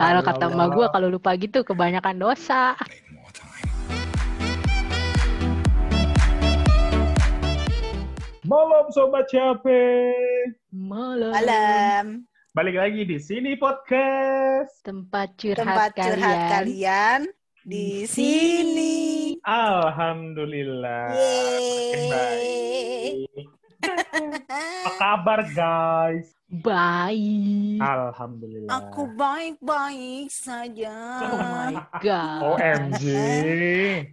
Kalau kata emak gue kalau lupa gitu kebanyakan dosa. Malam sobat capek. Malam. Malam. Balik lagi di sini podcast. Tempat curhat Tempat kalian. curhat kalian di sini. Alhamdulillah. Makin baik. Yeay. Apa kabar guys? Baik. Alhamdulillah. Aku baik-baik saja. Oh my god. OMG.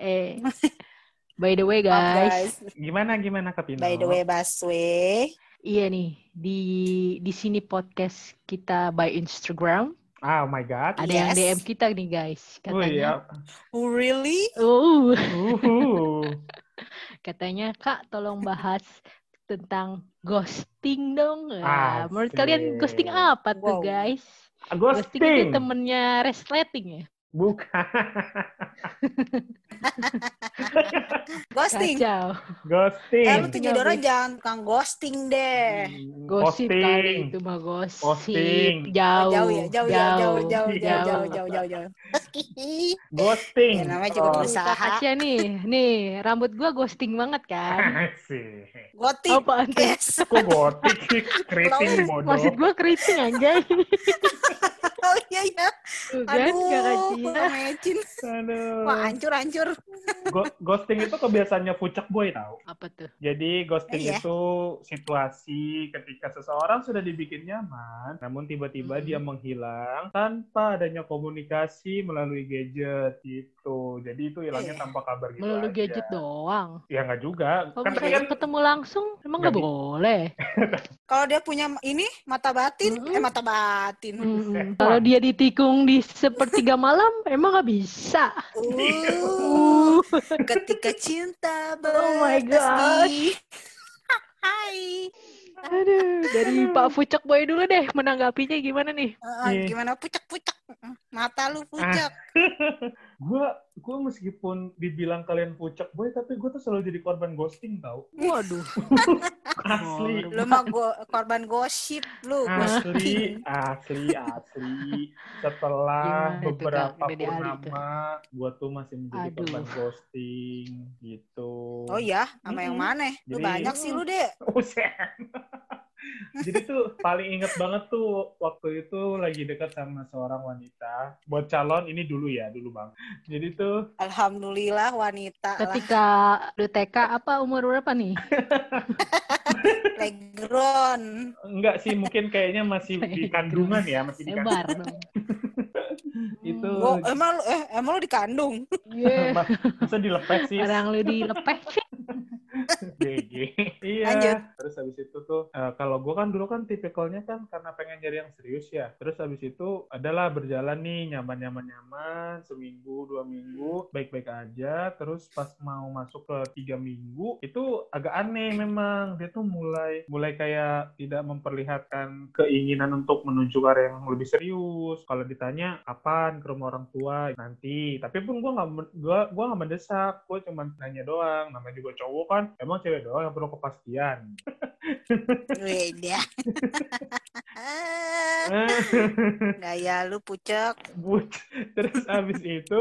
Eh. By the way Maaf, guys, Gimana gimana Kapino? By the way, Baswe. iya nih di di sini podcast kita by Instagram. Oh my god. Ada yang Yes. DM kita nih guys. Oh iya. Katanya, Oh, really? oh, Uhuh. katanya Kak tolong bahas tentang ghosting dong. Nah, menurut kalian ghosting apa tuh Wow. guys? Ghosting itu Ghosting. temennya resleting ya? Bukan. Ghosting. Kacau. Ghosting. Eh, lu tuh Ghosting. orang jangan tukang ghosting deh. Gosip Posting. kali itu mah gosip. Posting. Jauh, jauh ya, jauh, ya, jauh, jauh, jauh, Jauh. jauh, jauh, jauh, jauh. Ghosting. Ya, namanya juga Oh. berusaha. Kak Kasia nih, nih rambut gua ghosting banget kan. Asik. Gotik. Apaan tuh? Yes. Kok gotik sih? Keriting bodoh. Maksud gua keriting anjay. Oh iya ya. Tuh kan, Kak Mecin. Aduh. Wah, hancur, hancur. Go- ghosting itu kebiasaannya pucak boy tau. Apa tuh? Jadi ghosting Iya. itu situasi ketika seseorang sudah dibikin nyaman, namun tiba-tiba Mhm. dia menghilang tanpa adanya komunikasi melalui gadget gitu. Jadi itu hilangnya Iya. tanpa kabar gitu Melalui aja. gadget doang. Ya nggak juga. Kalau Kan kan ketemu langsung, emang nggak boleh. Kalau dia punya ini mata batin, Mm-mm. eh mata batin. Mm-mm. Kalau dia ditikung di sepertiga malam, emang nggak bisa. Uh, ketika cinta Oh my di- Hai. Aduh, dari Pak Fucek Boy dulu deh menanggapinya gimana nih? Ah, Iya. gimana pucak-pucak? Mata lu pucak. gua gua meskipun dibilang kalian pucak boy, tapi gua tuh selalu jadi korban ghosting tau. Waduh. Asli. Lu mah go- korban gosip lu, Asli, asli, asli. Setelah Gimana beberapa Ali purnama, gua tuh masih menjadi Aduh. korban ghosting gitu. Oh iya, sama yang Mm-mm. mana? Lu Jadi- banyak sih lu, Dek. Jadi tuh paling inget banget tuh waktu itu lagi dekat sama seorang wanita. Buat calon ini dulu ya, dulu bang. Jadi tuh Alhamdulillah wanita lah. Ketika TK apa umur berapa nih? Playground. enggak sih mungkin kayaknya masih di kandungan ya, masih di kandungan. Itu Oh, emang lu eh emang lu dikandung? Yeah. Mas- masa dilepeh sih? Orang lu dilepeh sih. GG. Iya. Lanjut. Terus habis itu tuh eh, kalau gue kan dulu kan tipikalnya kan karena pengen nyari yang serius ya. Terus habis itu adalah berjalan nih nyaman-nyaman nyaman seminggu dua minggu baik-baik aja. Terus pas mau masuk ke tiga minggu itu agak aneh memang dia tuh mulai mulai kayak tidak memperlihatkan keinginan untuk menuju ke arah yang lebih serius. Kalau ditanya kapan ke rumah orang tua nanti. Tapi pun gue nggak gua gua nggak mendesak. Gue cuma nanya doang. Namanya juga cowok kan. Emang cewek doang yang perlu kepastian. Beda. Gaya lu pucak. But, terus abis itu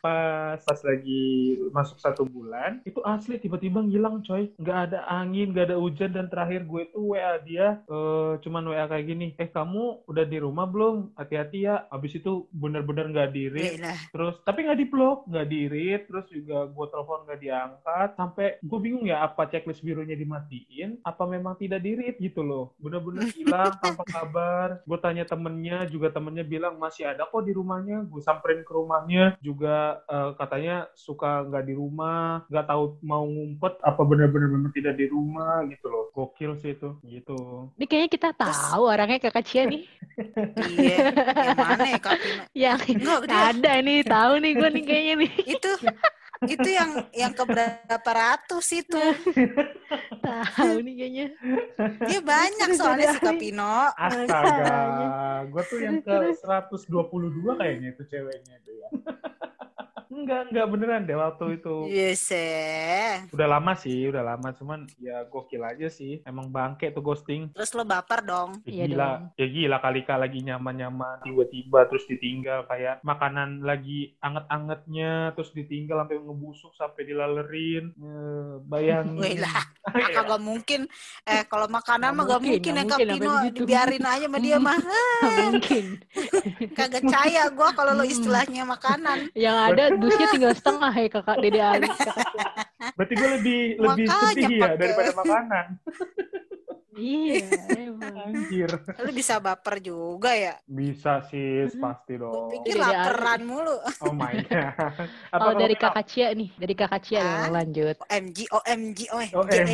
pas pas lagi masuk satu bulan itu asli tiba-tiba ngilang coy nggak ada angin nggak ada hujan dan terakhir gue tuh WA dia eh, cuman WA kayak gini eh kamu udah di rumah belum hati-hati ya abis itu bener-bener nggak diri Beda. terus tapi nggak di blok nggak di read terus juga gue telepon nggak diangkat sampai gue bingung ya apa checklist birunya dimatiin apa memang tidak di read gitu loh bener-bener hilang tanpa kabar gue tanya temennya juga temennya bilang masih ada kok di rumahnya gue samperin ke rumahnya juga eh, katanya suka nggak di rumah nggak tahu mau ngumpet apa bener-bener memang tidak di rumah gitu loh gokil sih itu gitu Ini kayaknya kita tahu orangnya kakak Cia nih. Iya. Yang mana ya? Yang Enggak, dia ada nih, tahu nih gue nih kayaknya nih. itu itu yang yang keberapa ratus itu. Tahu nih kayaknya. Dia banyak soalnya si Kapino. astaga gue tuh yang ke 122 kayaknya itu ceweknya itu ya Enggak, enggak beneran deh waktu itu. Yes, eh. Udah lama sih, udah lama. Cuman ya gokil aja sih. Emang bangke tuh ghosting. Terus lo baper dong. Ya Iya gila, dong. ya gila kali kali lagi nyaman-nyaman tiba-tiba terus ditinggal kayak makanan lagi anget-angetnya terus ditinggal sampai ngebusuk sampai dilalerin. Eh, bayangin. Wih lah, Ya, kagak mungkin. Eh, kalau makanan mah gak mungkin, mungkin nggak ya mungkin, Kapino. Dibiarin aja sama dia mah. Nggak mungkin. Kagak percaya gue kalau lo Hmm. istilahnya makanan. Yang ada dusnya tinggal setengah ya kakak Dede Ali. Berarti gue lebih lebih Makanya sedih ya daripada makanan. Iya, emang. Anjir. Lo bisa baper juga ya. Bisa sih, pasti Gue dong. pikir Dede Ali. laperan mulu. Oh my god. Apa Kalau dari kakak Cia nih, dari kakak Cia Ah. lanjut. OMG, OMG, OMG. OMG,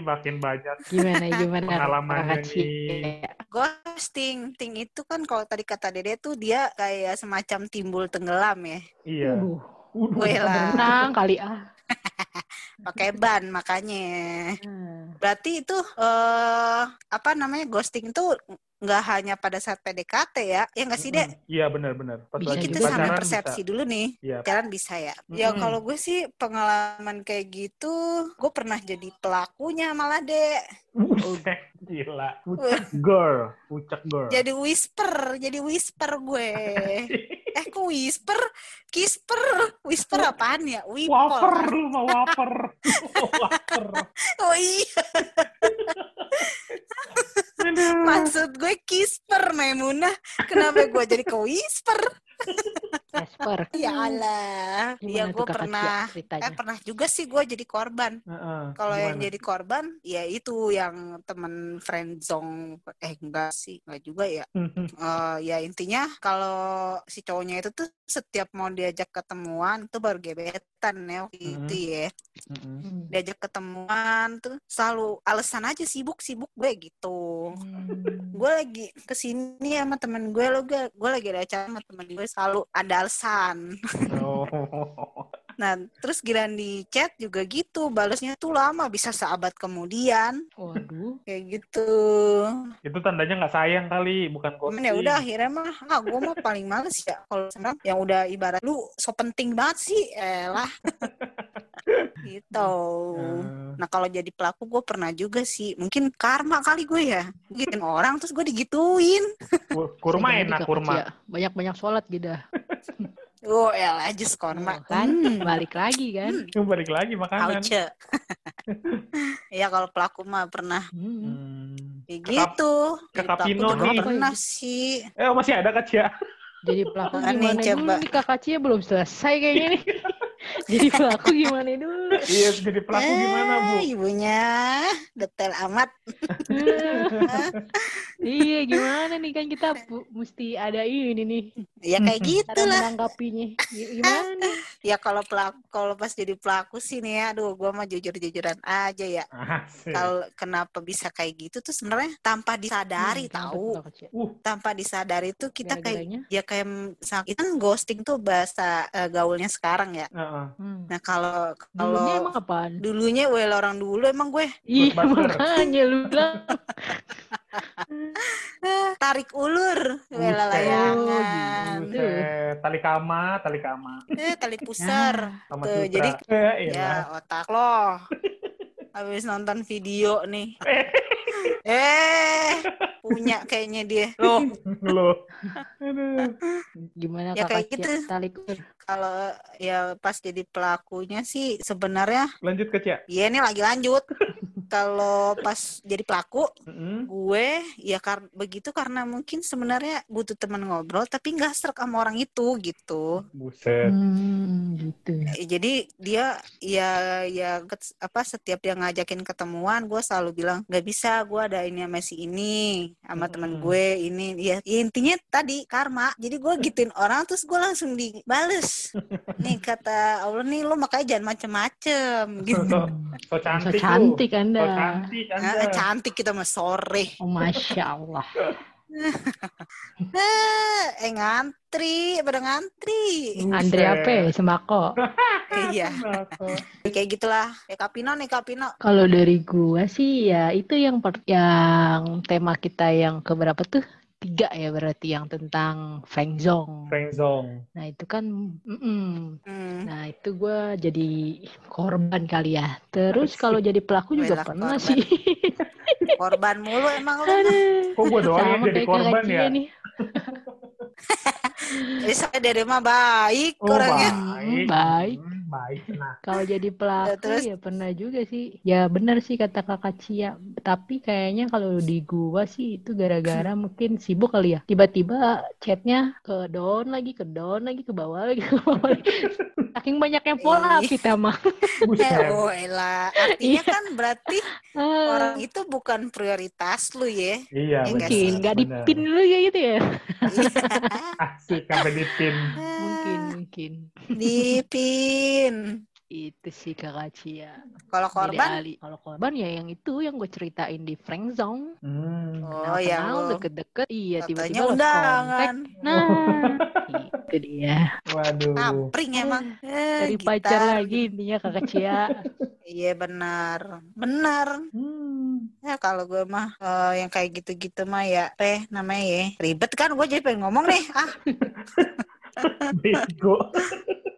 makin banyak Gimana gimana Pengalamannya nih. Ghosting. Ting itu kan kalau tadi kata Dede tuh dia kayak semacam timbul tenggelam ya. Iya. Waduh, Waduh. Wih lah, berenang kali ah. pakai ban makanya. Hmm. Berarti itu eh apa namanya ghosting itu nggak hanya pada saat PDKT ya, ya nggak sih dek? Iya benar-benar. Pas lagi Kita sampai persepsi bisa. dulu nih. Iya. Jalan bisa ya. Ya Mm-mm. kalau gue sih pengalaman kayak gitu, gue pernah jadi pelakunya malah dek. Gila. Pucak girl, pucak girl. Jadi whisper, jadi whisper gue. eh kok whisper? Kisper, whisper apaan ya? Wipol. wafer lu mau wafer. Oh iya, maksud gue kisper Maimunah. Kenapa gue jadi ke whisper? Casper. Ya Allah. Ya Gimana gue pernah ceritanya? Eh pernah juga sih gue jadi korban. Heeh, Kalau yang jadi korban, ya itu yang temen friendzone. Eh enggak sih, enggak juga ya. Eh, ya intinya kalau si cowoknya itu tuh setiap mau diajak ketemuan tuh baru gebetan ya waktu Mhm. itu ya. Mm-mm. Hmm. Diajak ketemuan tuh selalu alasan aja sibuk sibuk gue gitu. Hmm. Gue lagi ke sini sama temen gue lo gue gue lagi ada acara sama temen gue selalu ada alasan. Oh. Nah terus giliran di chat juga gitu balasnya tuh lama bisa seabad kemudian Waduh. kayak gitu. Itu tandanya nggak sayang kali, bukan ghosting. ya udah akhirnya mah ah gue mah paling males ya kalau sekarang yang udah ibarat lu so penting banget sih elah gitu Eh, nah kalau jadi pelaku gue pernah juga sih mungkin karma kali gue ya gituin orang terus gue digituin kur- kurma enak, kurma. Cia. Banyak-banyak sholat gitu. Oh elah just karma Oh, kan Hmm. balik lagi kan. Balik lagi makanan. Auce. ya kalau pelaku mah pernah Hmm. Hmm. kayak Kakak- gitu Jadi Kakak pelaku Pino juga nih. pernah sih Eh, masih ada Kak Cia? Jadi pelaku gimana dulu coba. nih kakak Cia belum selesai kayaknya nih. Jadi pelaku gimana dulu? Iya, jadi pelaku gimana, Bu? Eh, ibunya detail amat iya gimana nih kan kita bu- mesti ada ini nih ya kayak gitu cara lah menanggapinya. G- Gimana? Ya kalau pelaku kalau pas jadi pelaku sih nih ya, aduh gua mah jujur-jujuran aja ya. Kalau kenapa bisa kayak gitu tuh sebenarnya tanpa disadari Hmm, tahu. Uh, Tanpa disadari tuh kita kayak Gara-garanya? ya kayak itu kan ghosting tuh bahasa eh, gaulnya sekarang ya. heeh. Hmm. Nah, kalau Dulunya kalau emang apaan? dulunya well orang dulu emang gue Iya makanya lu bilang eh, tarik ulur Buset. layangan. Buset, tali kama, tali kama. Eh tali pusar. Sama Tuh, sutra. jadi- eh. Ya otak lo. Habis nonton video nih. Eh. Punya kayaknya dia. Loh, Loh. Aduh. gimana Ya, kakak kayak gitu. kalau ya pas jadi pelakunya sih sebenarnya Lanjut ke Cia. ya ini lagi lanjut. Kalau pas jadi pelaku Mm-mm. gue ya kar begitu karena mungkin sebenarnya butuh teman ngobrol tapi nggak serak sama orang itu gitu. Buset. Hmm, gitu. Eh, Jadi dia ya ya apa setiap dia ngajakin ketemuan gue selalu bilang nggak bisa gue ada ini sama si ini sama teman Mm-mm. gue ini ya, ya intinya tadi karma jadi gue gituin orang terus gue langsung dibales nih kata Allah nih lo makanya jangan macem-macem gitu So, so So cantik cantik So anda. cantik Anda. Ah, cantik kita mah sore Oh masya Allah. Ah, eh ngantri pada ngantri Andre apa? ya? Sembako. iya kayak gitulah ya Kapino nih Kapino Kalau dari gua sih ya itu yang per- yang tema kita yang keberapa tuh? Tiga ya berarti yang tentang friendzone. Friendzone. Nah itu kan mm-mm. Hmm. Nah itu gue jadi korban kali ya. Terus kalau jadi pelaku juga Bela pernah korban. sih. Korban mulu emang lu. Kok gue doang yang jadi korban ya? nih. Jadi saya dari mah baik Oh, orangnya. baik. Baik. Baik. Nah, Kalau jadi pelaku terus? ya pernah juga sih. Ya benar sih kata kakak Cia. Tapi kayaknya kalau di gua sih itu gara-gara mungkin sibuk kali ya. Tiba-tiba chatnya ke down lagi, ke down lagi, ke bawah lagi, ke bawah lagi. Saking banyaknya Ih. kita mah. Eh, oh elah. Artinya kan berarti Ah, orang itu bukan prioritas lu ya. Iya, benar, mungkin nggak dipin dulu ya gitu ya. Asik sampai dipin. Mungkin, mungkin. Dipin. Itu sih kakak Cia. Kalau Dede korban. Kalau korban ya yang itu yang gue ceritain di Frank Zone. Hmm. oh yang Kenal, lu deket-deket. Iya, tiba-tiba undangan. contact. Nah, itu dia. Waduh. Tampring emang. Eh, Dari pacar lagi intinya kakak Cia. Iya benar. Benar. Hmm. Ya kalau gue mah eh, yang kayak gitu-gitu mah ya, eh namanya ya. Ribet kan gue jadi pengen ngomong nih. Ah, Bego.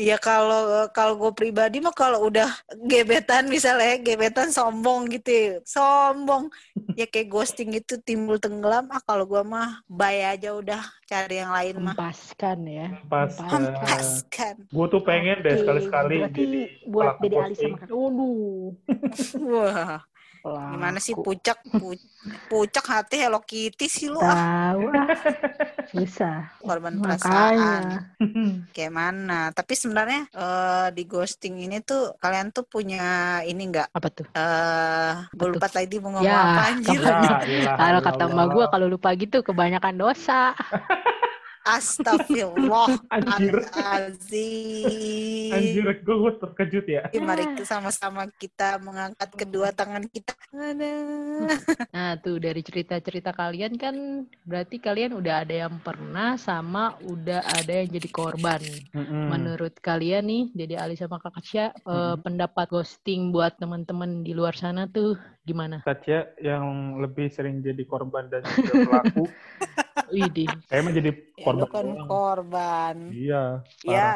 Iya kalau kalau gue pribadi mah kalau udah gebetan misalnya gebetan sombong gitu ya. sombong ya kayak ghosting itu timbul tenggelam ah kalau gue mah bye aja udah cari yang lain mah Hempaskan ya. Pas hempaskan gue tuh pengen deh sekali-sekali jadi buat pelaku Dede Ali posting. sama kakak. Waduh. wah gimana sih pucak pu- pucak hati Hello Kitty sih lu ah Tahu ah. Susah. korban perasaan Makanya. kayak mana tapi sebenarnya eh, di ghosting ini tuh kalian tuh punya ini enggak Apa tuh? eh gue tuh? lupa tadi mau ngomong Ya, apa anjir Ya, Kalau ya kata Allah. emak gue kalau lupa gitu kebanyakan dosa. Astagfirullah Anjir. Azim. Anjir, gue terkejut ya. Mari kita sama-sama kita mengangkat kedua tangan kita. Aduh. Nah, tuh dari cerita-cerita kalian kan berarti kalian udah ada yang pernah sama udah ada yang jadi korban. Mm-mm. Menurut kalian nih, Dede Ali sama Kakak Cia, eh, Mm-mm. pendapat ghosting buat teman-teman di luar sana tuh gimana? Kacia yang lebih sering jadi korban dan juga pelaku, Widih. saya mah jadi Ya, korban. bukan doang. korban. Iya. Ya,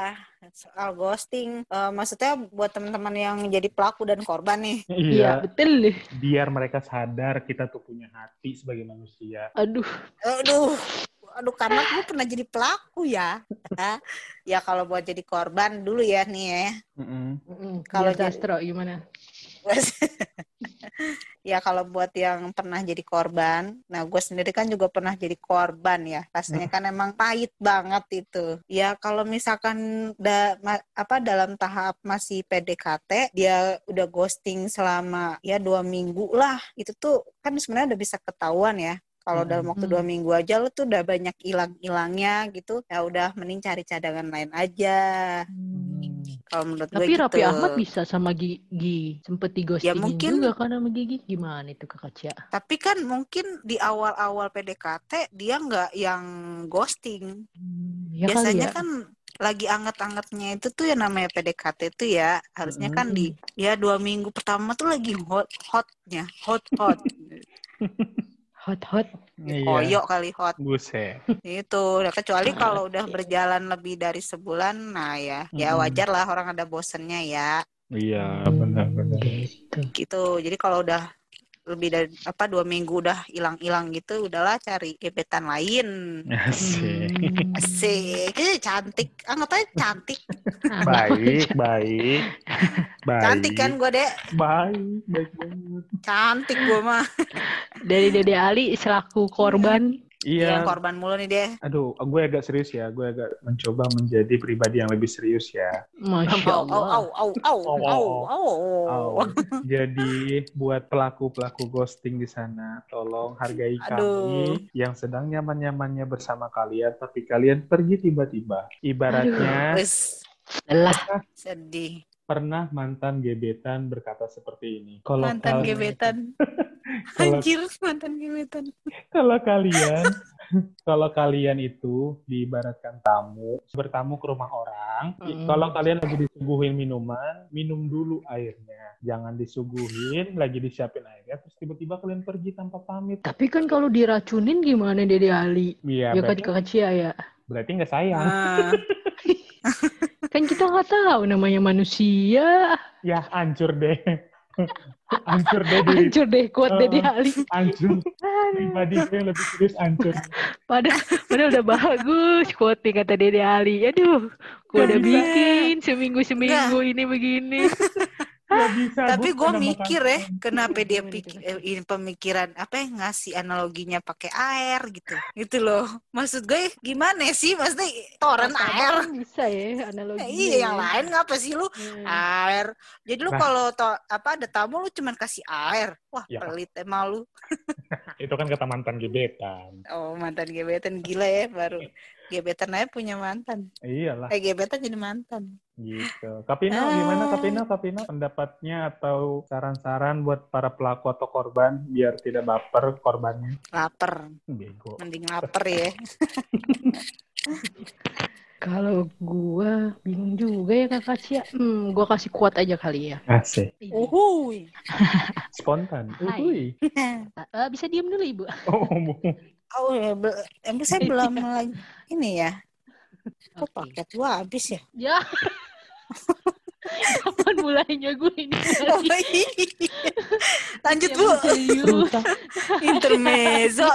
soal ghosting. eh, maksudnya buat teman-teman yang jadi pelaku dan korban nih. Iya, Iya. betul. Biar mereka sadar kita tuh punya hati sebagai manusia. Aduh, Aduh. Aduh, karena gue pernah jadi pelaku ya. ya kalau buat jadi korban dulu ya nih ya. Mm-mm. Kalau kalau jadi- Jastro gimana? ya kalau buat yang pernah jadi korban, nah gue sendiri kan juga pernah jadi korban ya. Rasanya kan emang pahit banget itu. Ya kalau misalkan da, ma- apa dalam tahap masih PDKT, dia udah ghosting selama ya dua minggu lah, itu tuh kan sebenarnya udah bisa ketahuan ya. Kalau Mm-mm. dalam waktu dua minggu aja lu tuh udah banyak hilang-hilangnya gitu, ya udah mending cari cadangan lain aja. Kalau menurut gue Tapi gitu. Raffi Ahmad bisa sama Gigi. Sempet di ghostingin mungkin- juga kan sama Gigi. Gimana itu Kakak Cia? Tapi kan mungkin di awal-awal PDKT dia nggak yang ghosting. Hmm, ya Biasanya ya. kan lagi anget-angetnya itu tuh yang namanya PDKT itu ya harusnya kan Hmm. di ya dua minggu pertama tuh lagi hot hotnya hot hot Hot-hot. Iya. koyok kali hot Buset. itu nah, kecuali kalau udah berjalan lebih dari sebulan nah ya ya wajar lah orang ada bosennya ya Iya, benar-benar. Gitu. gitu jadi kalau udah lebih dari apa dua minggu udah hilang-hilang gitu udahlah cari gebetan lain Asik. Hmm. Asik, Eh, cantik. Anggap aja cantik. Baik, baik. Baik. Cantik kan gue dek. Baik, baik banget. Cantik gue mah. Dari Dede Ali selaku korban. Yang Iya. korban mulu nih deh. Aduh, gue agak serius ya. Gue agak mencoba menjadi pribadi yang lebih serius ya. Masya au, Allah. au, au, au, au, au. Oh, jadi buat pelaku-pelaku ghosting di sana, tolong hargai Aduh. kami yang sedang nyaman-nyamannya bersama kalian, tapi kalian pergi tiba-tiba. Ibaratnya Lelah. sedih. pernah mantan gebetan berkata seperti ini. Kalau Mantan kal- gebetan. Anjir, mantan gebetan. kalau kalian kalau kalian itu diibaratkan tamu, bertamu ke rumah orang, Mm. kalau kalian lagi disuguhin minuman, minum dulu airnya. Jangan disuguhin, lagi disiapin airnya, terus tiba-tiba kalian pergi tanpa pamit. Tapi kan kalau diracunin gimana Dede Ali? Iya, Ya berarti, Cia ya. berarti nggak sayang. Ah, Kan kita nggak tahu namanya manusia. Ya, hancur deh. Hancur deh diri. Hancur deh kuat Eh. Dede Ali. Hancur. Pribadi gue lebih serius hancur. Padahal, padahal udah bagus quote kata Dede Ali. Aduh, gua udah bikin seminggu-seminggu ini begini. Gak bisa. Tapi gue mikir ya, kenapa dia pikir eh, ini pemikiran apa ya ngasih analoginya pakai air gitu, gitu loh. Maksud gue gimana sih? Maksudnya toren air? Bisa ya analogi. Eh, iya, yang lain ngapa sih lu Hmm. air? Jadi lu Nah. kalau to- apa ada tamu lu cuman kasih air, wah Ya. pelit emang lu. Itu kan kata mantan gebetan. Oh mantan gebetan gila ya baru gebetan aja punya mantan. Iyalah. Eh gebetan jadi mantan. Gitu. Kapino, Ah. gimana Kapino? Kapino, pendapatnya atau saran-saran buat para pelaku atau korban biar tidak baper korbannya? Lapar, Bego. mending lapar ya. Kalau gua bingung juga ya kakak Cia. Hmm, gua kasih kuat aja kali ya. Asik. Uhuy. Spontan. Uhuy. Eh, bisa diam dulu ibu. Oh, bu. Oh ya, emang saya belum lagi ini ya. Kok Oke. paket gua habis ya? Ya. Kapan mulainya gue ini? Oh, iya. Lanjut bu, intermezzo.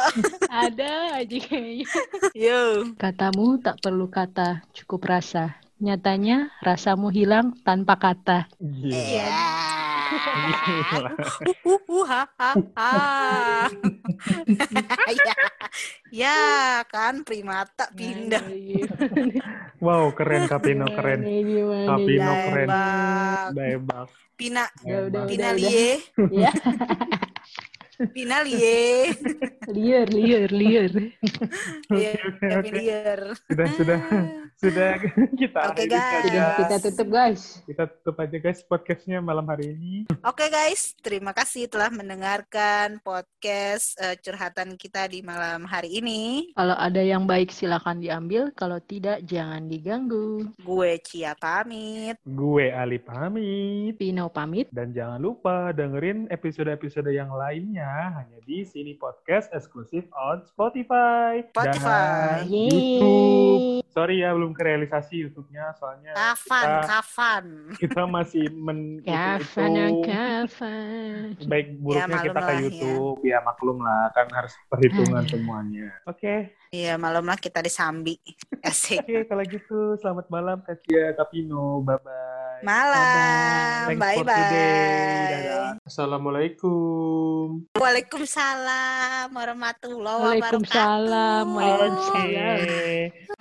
Ada aja kayaknya. Yo. Katamu tak perlu kata, cukup rasa. Nyatanya rasamu hilang tanpa kata. Gila. Ya. Gila. Ya. ya kan primata pindah. Wow, keren Kapino, keren. Kapino keren. Daebak. Pina Daebak. Pina udah. lie. Pina lie. liar, liar, liar. Iya, liar. Sudah, sudah. Sudah kita Oke, akhiri guys. Sudah kita tutup guys. Kita tutup aja guys podcastnya malam hari ini. Oke guys, terima kasih telah mendengarkan podcast eh, curhatan kita di malam hari ini. Kalau ada yang baik silakan diambil, kalau tidak jangan diganggu. Gue Cia pamit. Gue Ali pamit. Pino pamit. Dan jangan lupa dengerin episode-episode yang lainnya hanya di sini podcast eksklusif on Spotify. Spotify. Dan YouTube. Sorry ya belum kerealisasi YouTube-nya soalnya Kapan, kita, kapan? kita masih men Kapan, ya, hitung-hitung kapan. baik buruknya maklum kita ke lah, ya. YouTube ya. maklum lah kan harus perhitungan Aduh. semuanya. Oke, Iya, malam lah kita disambi. Asik. oke kalau gitu selamat malam Kacia Kapino, bye bye. Malam. Today. Dadah. Assalamualaikum. Waalaikumsalam warahmatullahi wabarakatuh. Waalaikumsalam. Waalaikumsalam. Oke.